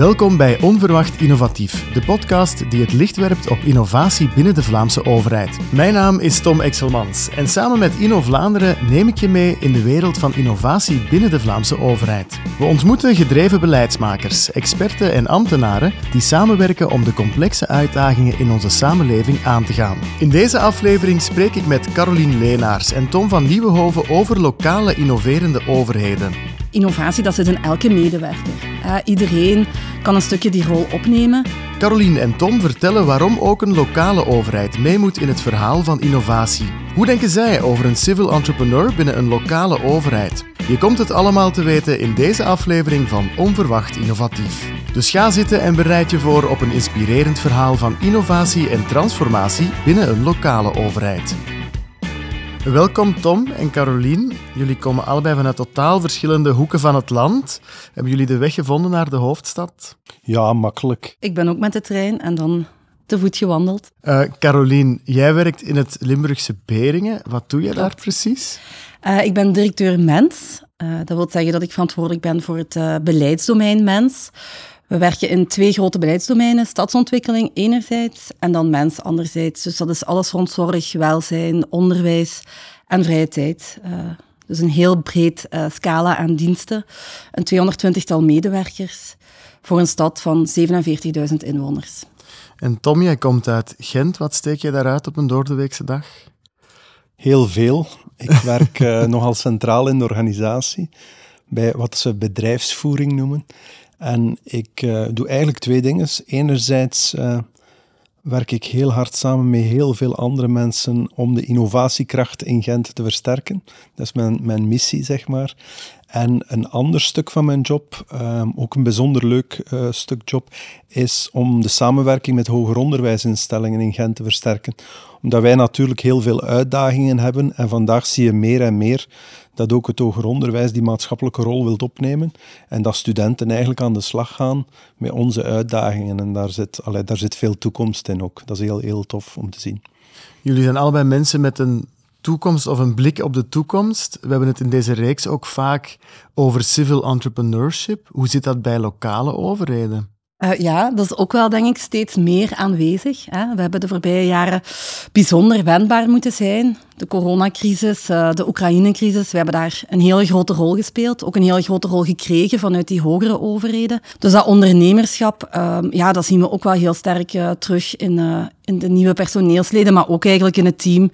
Welkom bij Onverwacht Innovatief, de podcast die het licht werpt op innovatie binnen de Vlaamse overheid. Mijn naam is Tom Exelmans en samen met Inno Vlaanderen neem ik je mee in de wereld van innovatie binnen de Vlaamse overheid. We ontmoeten gedreven beleidsmakers, experten en ambtenaren die samenwerken om de complexe uitdagingen in onze samenleving aan te gaan. In deze aflevering spreek ik met Caroline Leenaars en Tom van Nieuwenhoven over lokale innoverende overheden. Innovatie, dat zit in elke medewerker. Uh, iedereen kan een stukje die rol opnemen. Caroline en Tom vertellen waarom ook een lokale overheid mee moet in het verhaal van innovatie. Hoe denken zij over een civil entrepreneur binnen een lokale overheid? Je komt het allemaal te weten in deze aflevering van Onverwacht Innovatief. Dus ga zitten en bereid je voor op een inspirerend verhaal van innovatie en transformatie binnen een lokale overheid. Welkom Tom en Carolien. Jullie komen allebei vanuit totaal verschillende hoeken van het land. Hebben jullie de weg gevonden naar de hoofdstad? Ja, makkelijk. Ik ben ook met de trein en dan te voet gewandeld. Uh, Carolien, jij werkt in het Limburgse Beringen. Wat doe je daar precies? Uh, ik ben directeur Mens. Uh, dat wil zeggen dat ik verantwoordelijk ben voor het beleidsdomein Mens. We werken in twee grote beleidsdomeinen, stadsontwikkeling enerzijds en dan mens anderzijds. Dus dat is alles rond zorg, welzijn, onderwijs en vrije tijd. Uh, dus een heel breed uh, scala aan diensten. Een 220-tal medewerkers voor een stad van 47.000 inwoners. En Tom, jij komt uit Gent. Wat steek je daaruit op een doordeweekse dag? Heel veel. Ik werk uh, nogal centraal in de organisatie, bij wat ze bedrijfsvoering noemen. En ik uh, doe eigenlijk twee dingen. Enerzijds uh, werk ik heel hard samen met heel veel andere mensen om de innovatiekracht in Gent te versterken. Dat is mijn, mijn missie, zeg maar. En een ander stuk van mijn job, um, ook een bijzonder leuk uh, stuk job, is om de samenwerking met hoger onderwijsinstellingen in Gent te versterken. Omdat wij natuurlijk heel veel uitdagingen hebben en vandaag zie je meer en meer dat ook het hoger onderwijs die maatschappelijke rol wilt opnemen en dat studenten eigenlijk aan de slag gaan met onze uitdagingen. En daar zit, allee, daar zit veel toekomst in ook. Dat is heel, heel tof om te zien. Jullie zijn allebei mensen met een toekomst of een blik op de toekomst. We hebben het in deze reeks ook vaak over civil entrepreneurship. Hoe zit dat bij lokale overheden? Uh, ja, dat is ook wel, denk ik, steeds meer aanwezig. Hè. We hebben de voorbije jaren bijzonder wendbaar moeten zijn. De coronacrisis, uh, de Oekraïne-crisis, we hebben daar een hele grote rol gespeeld. Ook een hele grote rol gekregen vanuit die hogere overheden. Dus dat ondernemerschap, uh, ja, dat zien we ook wel heel sterk uh, terug in, in de nieuwe personeelsleden, maar ook eigenlijk in het team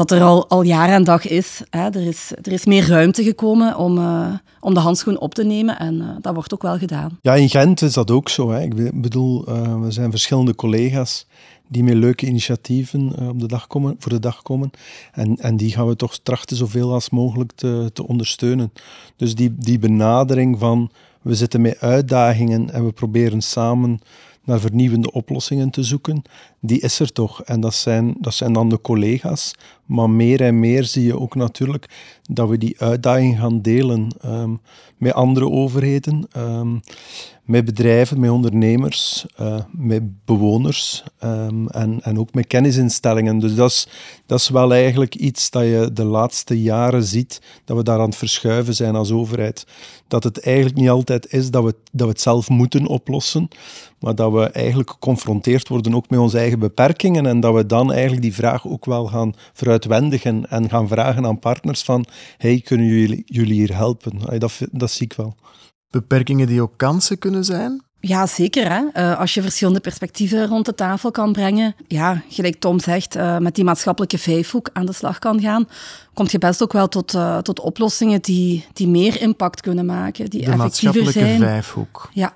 dat er al, al jaar en dag is. Hè. Er is. Er is meer ruimte gekomen om, uh, om de handschoen op te nemen en uh, dat wordt ook wel gedaan. Ja, in Gent is dat ook zo. Hè. Ik bedoel, uh, er zijn verschillende collega's die met leuke initiatieven op de dag komen, voor de dag komen. En, en die gaan we toch trachten zoveel als mogelijk te, te ondersteunen. Dus die, die benadering van we zitten met uitdagingen en we proberen samen naar vernieuwende oplossingen te zoeken, die is er toch. En dat zijn, dat zijn dan de collega's. Maar meer en meer zie je ook natuurlijk dat we die uitdaging gaan delen um, met andere overheden, um, met bedrijven, met ondernemers, uh, met bewoners um, en, en ook met kennisinstellingen. Dus dat is, dat is wel eigenlijk iets dat je de laatste jaren ziet, dat we daar aan het verschuiven zijn als overheid. Dat het eigenlijk niet altijd is dat we, dat we het zelf moeten oplossen, maar dat we eigenlijk geconfronteerd worden ook met onze eigen beperkingen en dat we dan eigenlijk die vraag ook wel gaan vooruitwendigen en gaan vragen aan partners van hey, kunnen jullie, jullie hier helpen? Dat, dat zie ik wel. Beperkingen die ook kansen kunnen zijn? Ja, zeker. Hè? Uh, als je verschillende perspectieven rond de tafel kan brengen, ja, gelijk Tom zegt, uh, met die maatschappelijke vijfhoek aan de slag kan gaan, kom je best ook wel tot, uh, tot oplossingen die, die meer impact kunnen maken, die de effectiever zijn. De vijfhoek. Ja.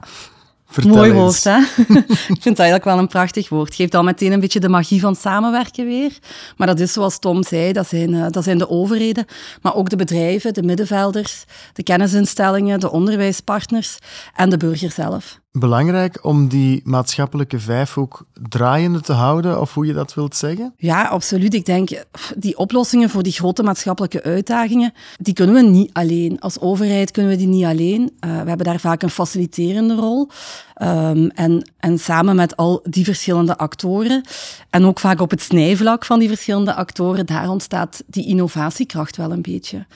Vertel Mooi eens. woord, hè? ik vind dat eigenlijk wel een prachtig woord. Geeft al meteen een beetje de magie van samenwerken weer. Maar dat is zoals Tom zei, dat zijn, uh, dat zijn de overheden, maar ook de bedrijven, de middenvelders, de kennisinstellingen, de onderwijspartners en de burger zelf. Belangrijk om die maatschappelijke vijfhoek draaiende te houden, of hoe je dat wilt zeggen? Ja, absoluut. Ik denk, die oplossingen voor die grote maatschappelijke uitdagingen, die kunnen we niet alleen. Als overheid kunnen we die niet alleen. Uh, we hebben daar vaak een faciliterende rol. Um, en, en samen met al die verschillende actoren, en ook vaak op het snijvlak van die verschillende actoren, daar ontstaat die innovatiekracht wel een beetje.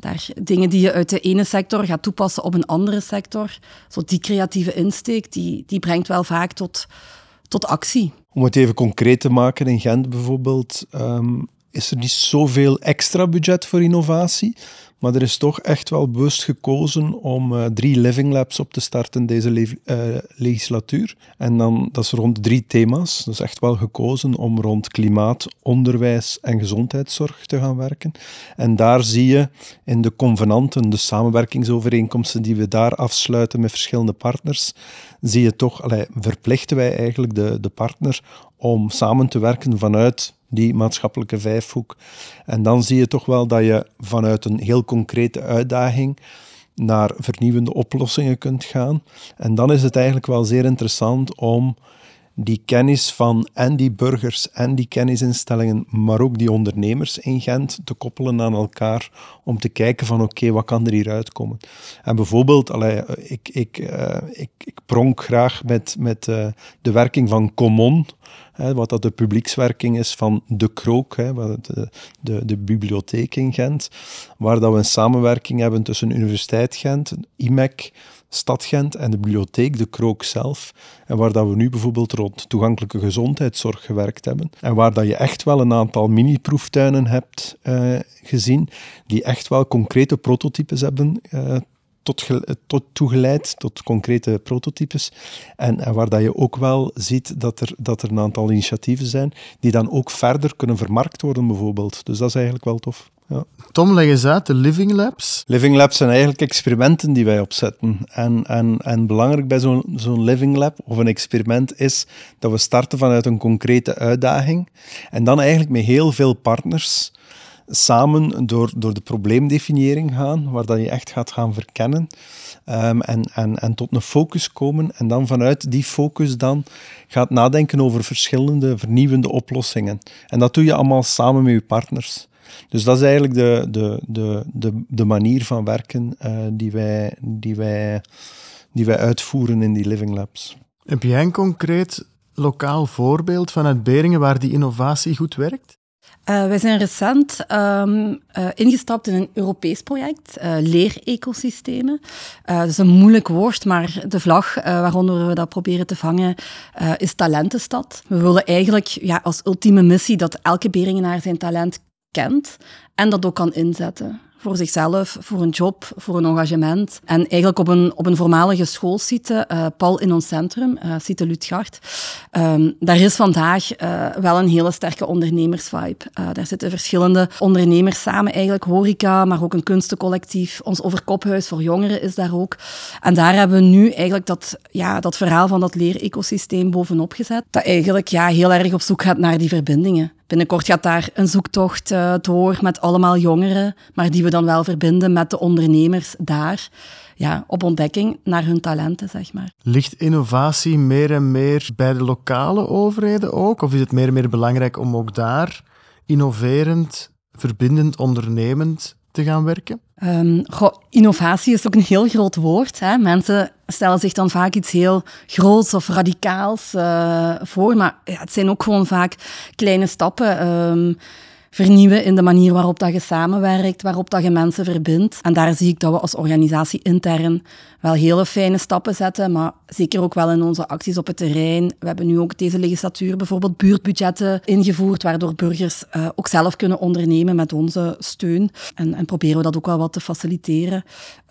Daar, dingen die je uit de ene sector gaat toepassen op een andere sector. Zo die creatieve insteek, die, die brengt wel vaak tot, tot actie. Om het even concreet te maken, in Gent bijvoorbeeld, ehm, is er niet zoveel extra budget voor innovatie. Maar er is toch echt wel bewust gekozen om uh, drie living labs op te starten deze le uh, legislatuur. En dan, dat is rond drie thema's. Is echt wel gekozen om rond klimaat, onderwijs en gezondheidszorg te gaan werken. En daar zie je in de convenanten, de samenwerkingsovereenkomsten die we daar afsluiten met verschillende partners, zie je toch, verplichten wij eigenlijk de, de partner om samen te werken vanuit die maatschappelijke vijfhoek. En dan zie je toch wel dat je vanuit een heel concrete uitdaging naar vernieuwende oplossingen kunt gaan. En dan is het eigenlijk wel zeer interessant om die kennis van en die burgers en die kennisinstellingen, maar ook die ondernemers in Gent te koppelen aan elkaar om te kijken van oké, wat kan er hieruit komen? En bijvoorbeeld, allee, ik, ik, uh, ik, ik pronk graag met, met uh, de werking van Common, hè, wat dat de publiekswerking is van De Krook, hè, de, de, de bibliotheek in Gent, waar dat we een samenwerking hebben tussen Universiteit Gent, IMEC, Stad Gent en de bibliotheek De Krook zelf. En waar dat we nu bijvoorbeeld rond toegankelijke gezondheidszorg gewerkt hebben. En waar dat je echt wel een aantal mini-proeftuinen hebt uh, gezien, die echt wel concrete prototypes hebben uh, tot, tot toegeleid, tot concrete prototypes. En, en, waar dat je ook wel ziet dat er, dat er een aantal initiatieven zijn die dan ook verder kunnen vermarkt worden, bijvoorbeeld. Dus dat is eigenlijk wel tof. Ja. Tom, leg eens uit, de Living Labs? Living Labs zijn eigenlijk experimenten die wij opzetten. En, en, en belangrijk bij zo'n zo'n Living Lab of een experiment is dat we starten vanuit een concrete uitdaging en dan eigenlijk met heel veel partners samen door, door de probleemdefiniëring gaan, waar dat je echt gaat gaan verkennen um, en, en, en tot een focus komen. En dan vanuit die focus dan gaat nadenken over verschillende vernieuwende oplossingen. En dat doe je allemaal samen met je partners. Dus dat is eigenlijk de, de, de, de, de manier van werken uh, die, wij, die, wij, die wij uitvoeren in die Living Labs. Heb jij een concreet lokaal voorbeeld vanuit Beringen waar die innovatie goed werkt? Uh, wij zijn recent um, uh, ingestapt in een Europees project, uh, leerecosystemen. dat is een moeilijk woord, maar de vlag waaronder we dat proberen te vangen is Talentenstad. We willen eigenlijk ja, als ultieme missie dat elke Beringenaar zijn talent kent en dat ook kan inzetten voor zichzelf, voor een job, voor een engagement. En eigenlijk op een, op een voormalige schoolsite, uh, Paul in ons centrum, uh, Site Lutgard, um, daar is vandaag uh, wel een hele sterke ondernemersvibe. daar zitten verschillende ondernemers samen, eigenlijk horeca, maar ook een kunstencollectief. Ons Overkophuis voor jongeren is daar ook. En daar hebben we nu eigenlijk dat, ja, dat verhaal van dat leerecosysteem bovenop gezet, dat eigenlijk ja, heel erg op zoek gaat naar die verbindingen. Binnenkort gaat daar een zoektocht uh, door met allemaal jongeren, maar die we dan wel verbinden met de ondernemers daar. Ja, op ontdekking naar hun talenten, zeg maar. Ligt innovatie meer en meer bij de lokale overheden ook? Of is het meer en meer belangrijk om ook daar innoverend, verbindend, ondernemend te gaan werken? Goh, innovatie is ook een heel groot woord. Hè? Mensen stellen zich dan vaak iets heel groots of radicaals uh, voor, maar het zijn ook gewoon vaak kleine stappen. Um, vernieuwen in de manier waarop dat je samenwerkt, waarop dat je mensen verbindt. En daar zie ik dat we als organisatie intern wel hele fijne stappen zetten, maar zeker ook wel in onze acties op het terrein. We hebben nu ook deze legislatuur bijvoorbeeld buurtbudgetten ingevoerd, waardoor burgers uh, ook zelf kunnen ondernemen met onze steun. En, en, proberen we dat ook wel wat te faciliteren.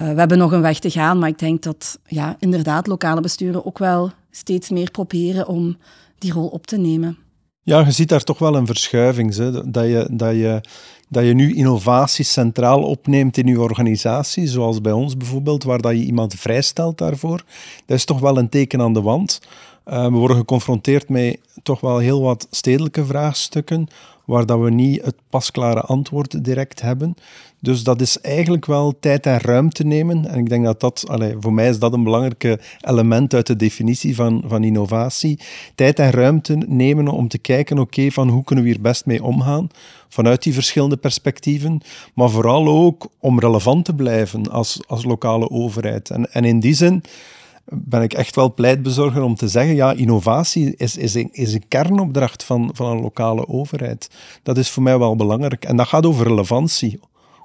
Uh, we hebben nog een weg te gaan, maar ik denk dat ja, inderdaad lokale besturen ook wel steeds meer proberen om die rol op te nemen. Ja, je ziet daar toch wel een verschuiving. Hè? Dat, je, dat, je, dat je nu innovatie centraal opneemt in je organisatie, zoals bij ons bijvoorbeeld, waar dat je iemand vrijstelt daarvoor. Dat is toch wel een teken aan de wand. Uh, we worden geconfronteerd met toch wel heel wat stedelijke vraagstukken, waar dat we niet het pasklare antwoord direct hebben. Dus dat is eigenlijk wel tijd en ruimte nemen. En ik denk dat dat, voor mij is dat een belangrijk element uit de definitie van, van innovatie. Tijd en ruimte nemen om te kijken, oké, van hoe kunnen we hier best mee omgaan? Vanuit die verschillende perspectieven. Maar vooral ook om relevant te blijven als, als lokale overheid. En, en in die zin ben ik echt wel pleitbezorger om te zeggen, ja, innovatie is, is, een, is een kernopdracht van, van een lokale overheid. Dat is voor mij wel belangrijk. En dat gaat over relevantie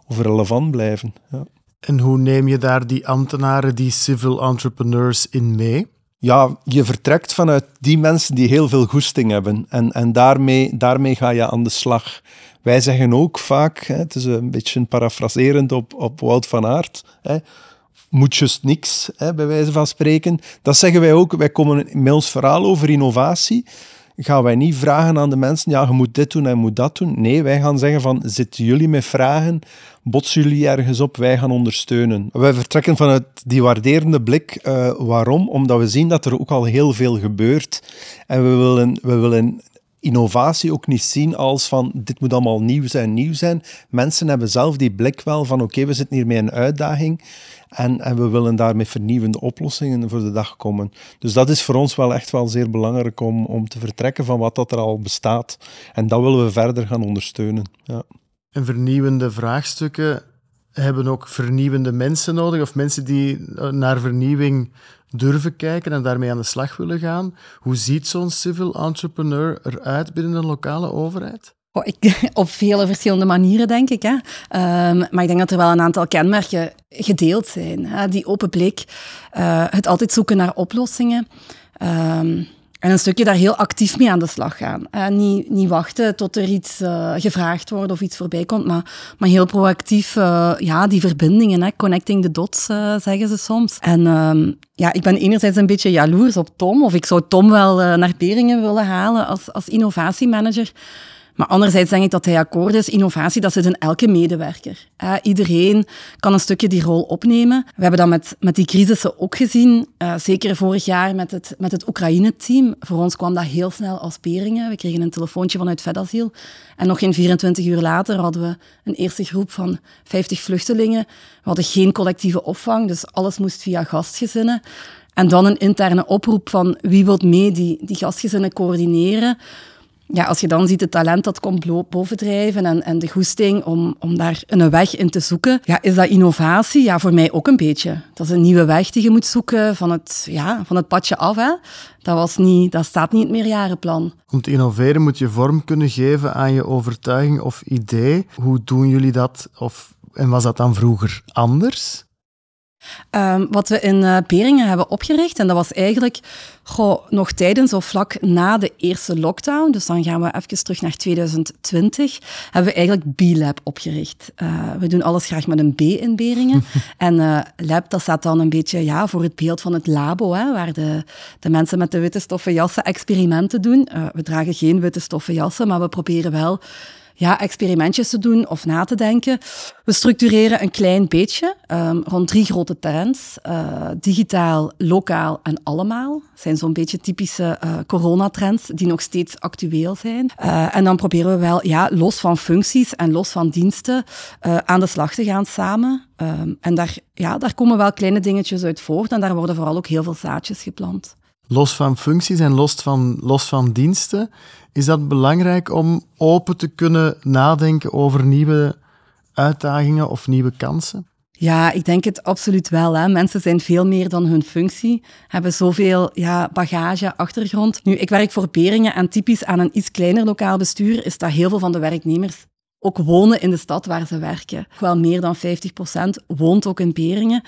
of relevant blijven. Ja. En hoe neem je daar die ambtenaren, die civil entrepreneurs in mee? Ja, je vertrekt vanuit die mensen die heel veel goesting hebben. En, en daarmee, daarmee ga je aan de slag. Wij zeggen ook vaak, hè, het is een beetje parafraserend op, op Wout van Aert, hè, moet just niks, hè, bij wijze van spreken. Dat zeggen wij ook. Wij komen met ons verhaal over innovatie gaan wij niet vragen aan de mensen, ja, je moet dit doen en je moet dat doen. Nee, wij gaan zeggen van, zitten jullie met vragen, botsen jullie ergens op, wij gaan ondersteunen. Wij vertrekken vanuit die waarderende blik. Uh, waarom? Omdat we zien dat er ook al heel veel gebeurt. En we willen, we willen innovatie ook niet zien als van dit moet allemaal nieuw zijn, nieuw zijn. Mensen hebben zelf die blik wel van oké, we zitten hier met een uitdaging en, en we willen daarmee vernieuwende oplossingen voor de dag komen. Dus dat is voor ons wel echt wel zeer belangrijk om, om te vertrekken van wat dat er al bestaat. En dat willen we verder gaan ondersteunen. Ja. En vernieuwende vraagstukken hebben ook vernieuwende mensen nodig, of mensen die naar vernieuwing durven kijken en daarmee aan de slag willen gaan. Hoe ziet zo'n civil entrepreneur eruit binnen een lokale overheid? Oh, ik, op vele verschillende manieren, denk ik. Hè. Um, maar ik denk dat er wel een aantal kenmerken gedeeld zijn. Hè. Die open blik, uh, het altijd zoeken naar oplossingen. Um, en een stukje daar heel actief mee aan de slag gaan. Uh, niet, niet wachten tot er iets uh, gevraagd wordt of iets voorbij komt, maar, maar heel proactief, uh, ja, die verbindingen, hè, connecting the dots, zeggen ze soms. En um, ja, ik ben enerzijds een beetje jaloers op Tom, of ik zou Tom wel naar Beringen willen halen als, als innovatiemanager. Maar anderzijds denk ik dat hij akkoord is. Innovatie, dat zit in elke medewerker. Iedereen kan een stukje die rol opnemen. We hebben dat met, met die crisissen ook gezien. Uh, zeker vorig jaar met het, met het Oekraïne-team. Voor ons kwam dat heel snel als peringen. We kregen een telefoontje vanuit Vedasiel. En nog geen 24 uur later hadden we een eerste groep van 50 vluchtelingen. We hadden geen collectieve opvang, dus alles moest via gastgezinnen. En dan een interne oproep van wie wil mee die, die gastgezinnen coördineren ja, als je dan ziet het talent dat komt bovendrijven en, en de goesting om, om daar een weg in te zoeken, ja, is dat innovatie? Ja, voor mij ook een beetje. Dat is een nieuwe weg die je moet zoeken van het, ja, van het padje af. Hè. Dat, was niet, dat staat niet in het meerjarenplan. Om te innoveren moet je vorm kunnen geven aan je overtuiging of idee. Hoe doen jullie dat? Of, en was dat dan vroeger anders? Um, wat we in uh, Beringen hebben opgericht, en dat was eigenlijk goh, nog tijdens of vlak na de eerste lockdown, dus dan gaan we even terug naar 2020, hebben we eigenlijk B-Lab opgericht. Uh, we doen alles graag met een B in Beringen. en uh, lab, dat staat dan een beetje ja, voor het beeld van het labo, hè, waar de, de mensen met de witte stoffen jassen experimenten doen. we dragen geen witte stoffen jassen, maar we proberen wel ja, experimentjes te doen of na te denken. We structureren een klein beetje um, rond drie grote trends. Uh, digitaal, lokaal en allemaal. Dat zijn zo'n beetje typische uh, coronatrends die nog steeds actueel zijn. Uh, en dan proberen we wel, ja, los van functies en los van diensten, aan de slag te gaan samen. Um, en daar, ja, daar komen wel kleine dingetjes uit voort en daar worden vooral ook heel veel zaadjes geplant. Los van functies en los van, los van diensten, is dat belangrijk om open te kunnen nadenken over nieuwe uitdagingen of nieuwe kansen? Ja, ik denk het absoluut wel. Hè. Mensen zijn veel meer dan hun functie, hebben zoveel ja, bagage, achtergrond. Nu, ik werk voor Beringen en typisch aan een iets kleiner lokaal bestuur is dat heel veel van de werknemers ook wonen in de stad waar ze werken. Wel meer dan 50% woont ook in Beringen.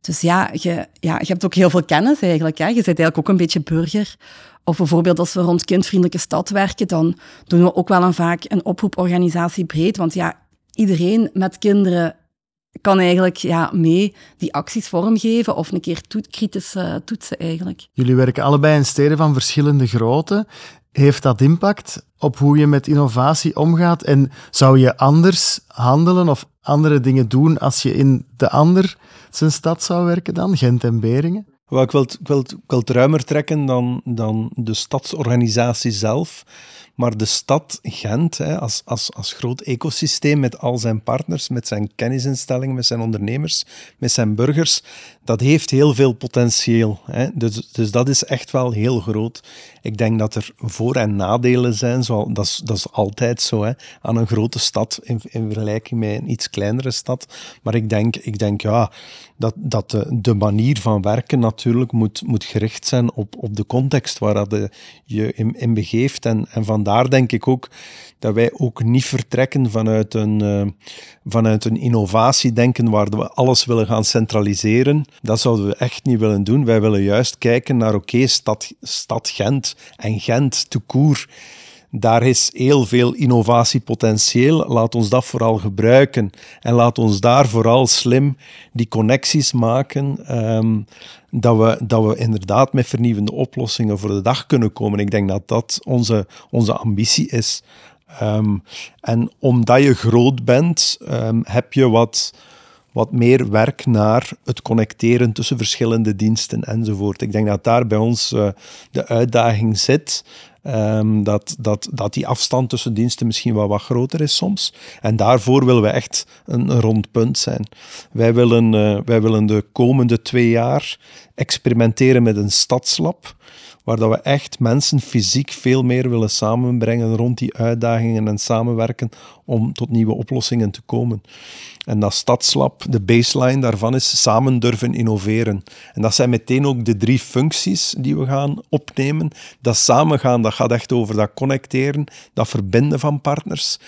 Dus ja je, ja, hebt ook heel veel kennis eigenlijk. Hè. Je bent eigenlijk ook een beetje burger. Of bijvoorbeeld als we rond kindvriendelijke stad werken, dan doen we ook wel een vaak een oproeporganisatie breed. Want ja, iedereen met kinderen kan eigenlijk ja, mee die acties vormgeven of een keer toet, kritisch uh, toetsen eigenlijk. Jullie werken allebei in steden van verschillende grootte. Heeft dat impact op hoe je met innovatie omgaat? En zou je anders handelen of andere dingen doen als je in de ander zijn stad zou werken dan, Gent en Beringen? Wel, ik, wil, ik, wil, ik wil het ruimer trekken dan, dan de stadsorganisatie zelf. Maar de stad Gent, hè, als, als, als groot ecosysteem met al zijn partners, met zijn kennisinstellingen, met zijn ondernemers, met zijn burgers, dat heeft heel veel potentieel. Hè. Dus, dus dat is echt wel heel groot. Ik denk dat er voor- en nadelen zijn, zo, dat, is, dat is altijd zo, hè, aan een grote stad in, in vergelijking met een iets kleinere stad. Maar ik denk, ik denk ja, dat, dat de, de manier van werken natuurlijk natuurlijk moet, moet gericht zijn op, op de context waar dat je in, in begeeft. En, en vandaar denk ik ook dat wij ook niet vertrekken vanuit een, uh, vanuit een innovatie denken waar we alles willen gaan centraliseren. Dat zouden we echt niet willen doen. Wij willen juist kijken naar, oké, stad, stad Gent en Gent, te koer daar is heel veel innovatiepotentieel. Laat ons dat vooral gebruiken. En laat ons daar vooral slim die connecties maken. Um, dat, we, dat we inderdaad met vernieuwende oplossingen voor de dag kunnen komen. Ik denk dat dat onze, onze ambitie is. Um, en omdat je groot bent, um, heb je wat, wat meer werk naar het connecteren tussen verschillende diensten enzovoort. Ik denk dat daar bij ons uh, de uitdaging zit. Um, dat, dat, dat die afstand tussen diensten misschien wel wat groter is soms. En daarvoor willen we echt een, een rond punt zijn. Wij willen, uh, wij willen de komende twee jaar experimenteren met een stadslab waar dat we echt mensen fysiek veel meer willen samenbrengen rond die uitdagingen en samenwerken om tot nieuwe oplossingen te komen. En dat stadslab, de baseline daarvan is samen durven innoveren. En dat zijn meteen ook de drie functies die we gaan opnemen. Dat samengaan, dat gaat echt over dat connecteren, dat verbinden van partners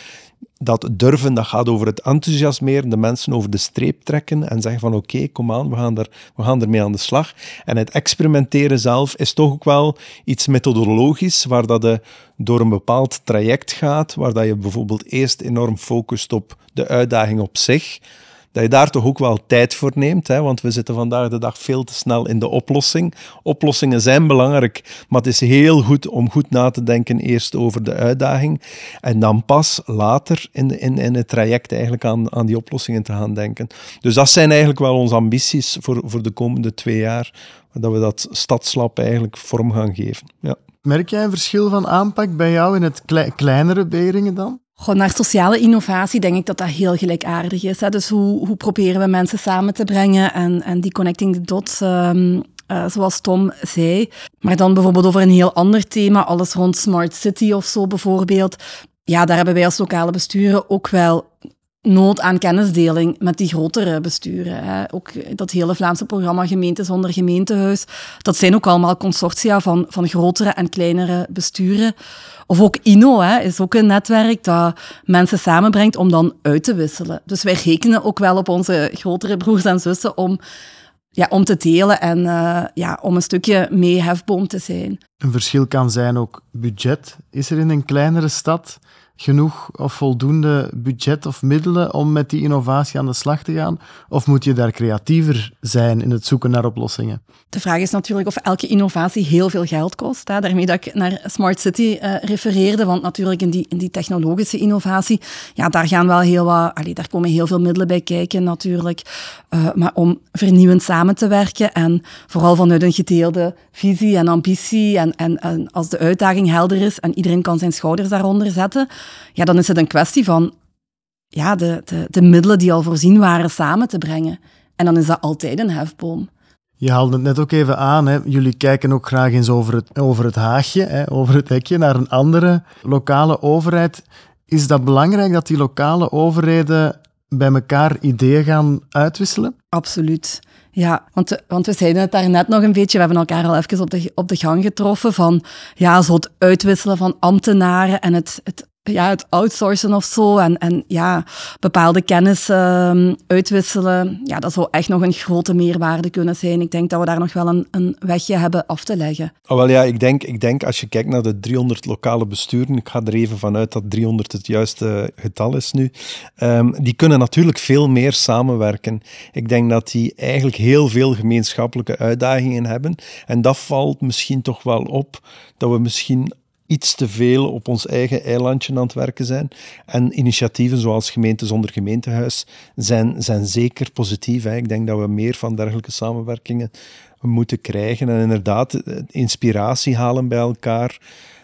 dat durven, dat gaat over het enthousiasmeren, de mensen over de streep trekken en zeggen van oké, kom aan, we gaan, er, we gaan ermee aan de slag. En het experimenteren zelf is toch ook wel iets methodologisch, waar dat je door een bepaald traject gaat, waar dat je bijvoorbeeld eerst enorm focust op de uitdaging op zich, dat je daar toch ook wel tijd voor neemt. Hè? Want we zitten vandaag de dag veel te snel in de oplossing. Oplossingen zijn belangrijk, maar het is heel goed om goed na te denken eerst over de uitdaging en dan pas later in, in, in het traject eigenlijk aan, aan die oplossingen te gaan denken. Dus dat zijn eigenlijk wel onze ambities voor, voor de komende twee jaar, dat we dat stadslab eigenlijk vorm gaan geven. Ja. Merk jij een verschil van aanpak bij jou in het kleinere Beringen dan? Naar sociale innovatie denk ik dat dat heel gelijkaardig is. Hè. Dus hoe, hoe proberen we mensen samen te brengen en, en die connecting the dots, um, uh, zoals Tom zei. Maar dan bijvoorbeeld over een heel ander thema, alles rond smart city of zo bijvoorbeeld. Ja, daar hebben wij als lokale besturen ook wel nood aan kennisdeling met die grotere besturen. Hè. Ook dat hele Vlaamse programma Gemeente zonder gemeentehuis, dat zijn ook allemaal consortia van, van grotere en kleinere besturen. Of ook INO hè, is ook een netwerk dat mensen samenbrengt om dan uit te wisselen. Dus wij rekenen ook wel op onze grotere broers en zussen om, ja, om te delen en uh, ja, om een stukje mee hefboom te zijn. Een verschil kan zijn ook budget. Is er in een kleinere stad genoeg of voldoende budget of middelen om met die innovatie aan de slag te gaan? Of moet je daar creatiever zijn in het zoeken naar oplossingen? De vraag is natuurlijk of elke innovatie heel veel geld kost. Hè. Daarmee dat ik naar Smart City uh, refereerde, want natuurlijk in die, in die technologische innovatie, ja, daar gaan wel heel wat, allee, daar komen heel veel middelen bij kijken natuurlijk. Uh, maar om vernieuwend samen te werken en vooral vanuit een gedeelde visie en ambitie en, en als de uitdaging helder is en iedereen kan zijn schouders daaronder zetten, ja, dan is het een kwestie van ja, de, de, de middelen die al voorzien waren samen te brengen. En dan is dat altijd een hefboom. Je haalde het net ook even aan. Hè. Jullie kijken ook graag eens over het, over het haagje, hè, over het hekje, naar een andere lokale overheid. Is dat belangrijk dat die lokale overheden bij elkaar ideeën gaan uitwisselen? Absoluut. Ja, want, want we zeiden het daar net nog een beetje, we hebben elkaar al even op de, op de gang getroffen van ja, zo het uitwisselen van ambtenaren en het, het ja, het outsourcen of zo en, en ja, bepaalde kennis uh, uitwisselen, ja, dat zou echt nog een grote meerwaarde kunnen zijn. Ik denk dat we daar nog wel een, een wegje hebben af te leggen. Oh, wel ja, ik denk, ik denk als je kijkt naar de 300 lokale besturen, ik ga er even vanuit dat 300 het juiste getal is nu, um, die kunnen natuurlijk veel meer samenwerken. Ik denk dat die eigenlijk heel veel gemeenschappelijke uitdagingen hebben en dat valt misschien toch wel op, dat we misschien iets te veel op ons eigen eilandje aan het werken zijn. En initiatieven zoals Gemeente zonder gemeentehuis zijn, zijn zeker positief. Hè. Ik denk dat we meer van dergelijke samenwerkingen moeten krijgen. En inderdaad, inspiratie halen bij elkaar,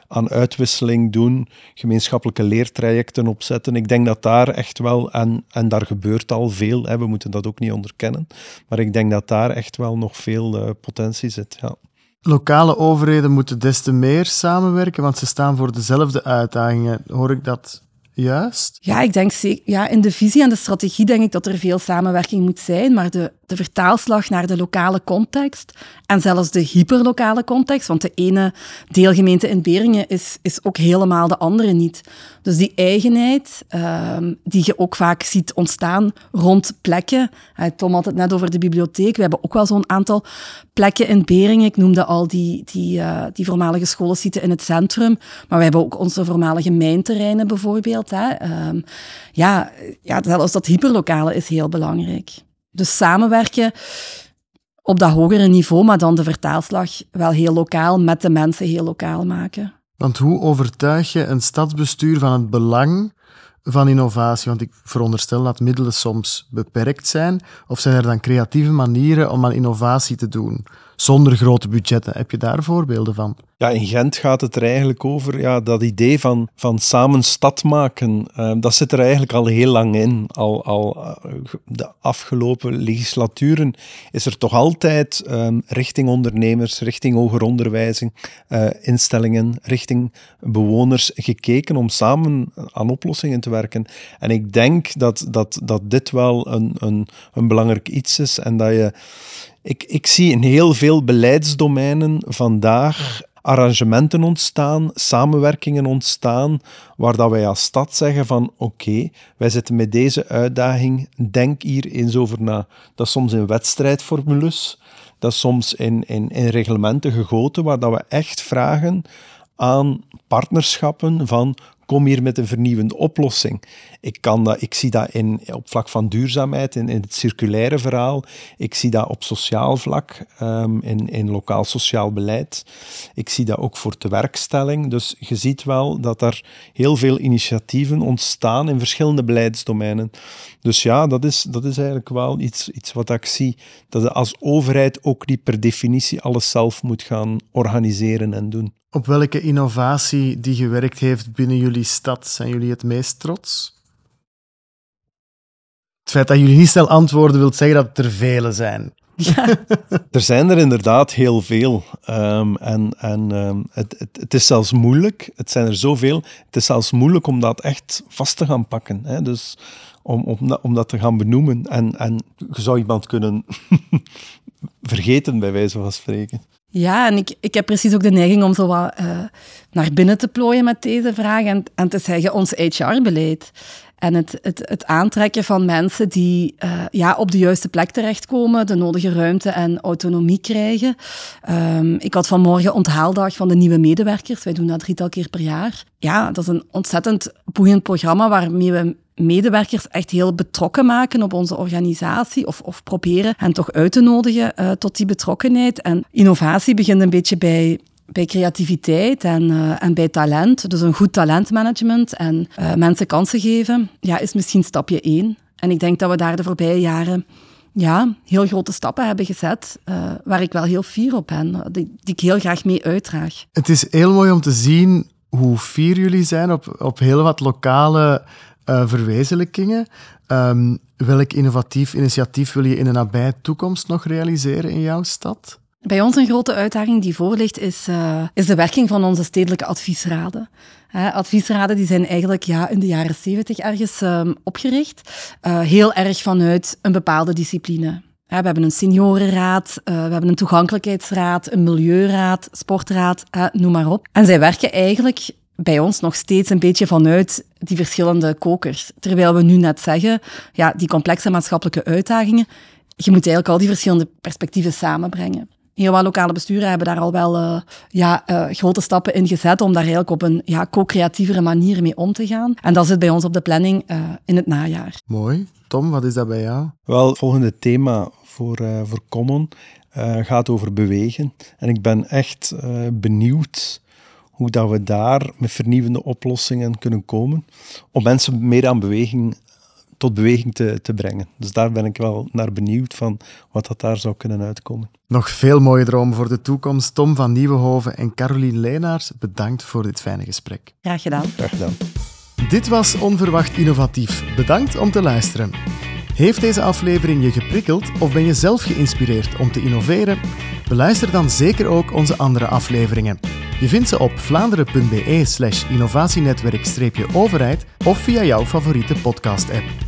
aan uitwisseling doen, gemeenschappelijke leertrajecten opzetten. Ik denk dat daar echt wel, en, en daar gebeurt al veel, hè, we moeten dat ook niet onderkennen, maar ik denk dat daar echt wel nog veel uh, potentie zit. Ja. Lokale overheden moeten des te meer samenwerken, want ze staan voor dezelfde uitdagingen. Hoor ik dat juist? Ja, ik denk zeker. Ja, in de visie en de strategie denk ik dat er veel samenwerking moet zijn, maar de de vertaalslag naar de lokale context en zelfs de hyperlokale context, want de ene deelgemeente in Beringen is, is ook helemaal de andere niet. Dus die eigenheid, ehm, die je ook vaak ziet ontstaan rond plekken. Tom had het net over de bibliotheek. We hebben ook wel zo'n aantal plekken in Beringen. Ik noemde al die, die, uh, die voormalige zitten in het centrum, maar we hebben ook onze voormalige mijnterreinen bijvoorbeeld. Hè. Ehm, ja, ja, zelfs dat hyperlokale is heel belangrijk. Dus samenwerken op dat hogere niveau, maar dan de vertaalslag wel heel lokaal met de mensen heel lokaal maken. Want hoe overtuig je een stadsbestuur van het belang van innovatie? Want ik veronderstel dat middelen soms beperkt zijn. Of zijn er dan creatieve manieren om aan innovatie te doen? Zonder grote budgetten. Heb je daar voorbeelden van? Ja, in Gent gaat het er eigenlijk over ja, dat idee van, van samen stad maken. Uh, dat zit er eigenlijk al heel lang in. Al, al uh, de afgelopen legislaturen is er toch altijd um, richting ondernemers, richting hoger onderwijs, uh, instellingen, richting bewoners gekeken om samen aan oplossingen te werken. En ik denk dat, dat, dat dit wel een, een, een belangrijk iets is en dat je ik, ik zie in heel veel beleidsdomeinen vandaag arrangementen ontstaan, samenwerkingen ontstaan, waar dat wij als stad zeggen van oké, wij zitten met deze uitdaging, denk hier eens over na. Dat is soms in wedstrijdformules, dat is soms in, in, in reglementen gegoten, waar dat we echt vragen aan partnerschappen van kom hier met een vernieuwende oplossing. Ik, kan dat, ik zie dat in, op vlak van duurzaamheid, in, in het circulaire verhaal. Ik zie dat op sociaal vlak, um, in, in lokaal sociaal beleid. Ik zie dat ook voor tewerkstelling. Dus je ziet wel dat er heel veel initiatieven ontstaan in verschillende beleidsdomeinen. Dus ja, dat is, dat is eigenlijk wel iets, iets wat ik zie. Dat je als overheid ook niet per definitie alles zelf moet gaan organiseren en doen. Op welke innovatie die gewerkt heeft binnen jullie stad zijn jullie het meest trots? Het feit dat jullie niet snel antwoorden wil zeggen dat er vele zijn. Ja. er zijn er inderdaad heel veel. Um, en en um, het, het, het, is zelfs moeilijk. Het zijn er zoveel. Het is zelfs moeilijk om dat echt vast te gaan pakken. Hè? Dus om, om, om dat te gaan benoemen. En, en je zou iemand kunnen vergeten, bij wijze van spreken. Ja, en ik, ik heb precies ook de neiging om zo wat uh, naar binnen te plooien met deze vraag en, en te zeggen ons HR-beleid. En het, het, het aantrekken van mensen die uh, ja, op de juiste plek terechtkomen, de nodige ruimte en autonomie krijgen. Um, ik had vanmorgen onthaaldag van de nieuwe medewerkers. Wij doen dat drietal keer per jaar. Ja, dat is een ontzettend boeiend programma waarmee we medewerkers echt heel betrokken maken op onze organisatie of, of proberen hen toch uit te nodigen uh, tot die betrokkenheid. En innovatie begint een beetje bij bij creativiteit en, uh, en bij talent. Dus een goed talentmanagement en uh, mensen kansen geven, ja, is misschien stapje één. En ik denk dat we daar de voorbije jaren ja, heel grote stappen hebben gezet, waar ik wel heel fier op ben, die, die ik heel graag mee uitdraag. Het is heel mooi om te zien hoe fier jullie zijn op, op heel wat lokale uh, verwezenlijkingen. Um, welk innovatief initiatief wil je in de nabije toekomst nog realiseren in jouw stad? Bij ons een grote uitdaging die voor ligt, is, uh, is de werking van onze stedelijke adviesraden. Adviesraden die zijn eigenlijk ja, in de jaren zeventig ergens um, opgericht, uh, heel erg vanuit een bepaalde discipline. we hebben een seniorenraad, we hebben een toegankelijkheidsraad, een milieuraad, sportraad, noem maar op. En zij werken eigenlijk bij ons nog steeds een beetje vanuit die verschillende kokers. Terwijl we nu net zeggen, ja, die complexe maatschappelijke uitdagingen, je moet eigenlijk al die verschillende perspectieven samenbrengen. Heel wat lokale besturen hebben daar al wel uh, ja, uh, grote stappen in gezet om daar eigenlijk op een ja, co-creatievere manier mee om te gaan. En dat zit bij ons op de planning uh, in het najaar. Mooi. Tom, wat is dat bij jou? Wel, het volgende thema voor, voor Common gaat over bewegen. En ik ben echt benieuwd hoe dat we daar met vernieuwende oplossingen kunnen komen om mensen meer aan beweging tot beweging te, te brengen. Dus daar ben ik wel naar benieuwd van wat dat daar zou kunnen uitkomen. Nog veel mooie dromen voor de toekomst. Tom van Nieuwenhoven en Caroline Leenaars, bedankt voor dit fijne gesprek. Graag gedaan. Graag gedaan. Dit was Onverwacht Innovatief. Bedankt om te luisteren. Heeft deze aflevering je geprikkeld of ben je zelf geïnspireerd om te innoveren? Beluister dan zeker ook onze andere afleveringen. Je vindt ze op vlaanderen.be slash innovatienetwerk-overheid of via jouw favoriete podcast-app.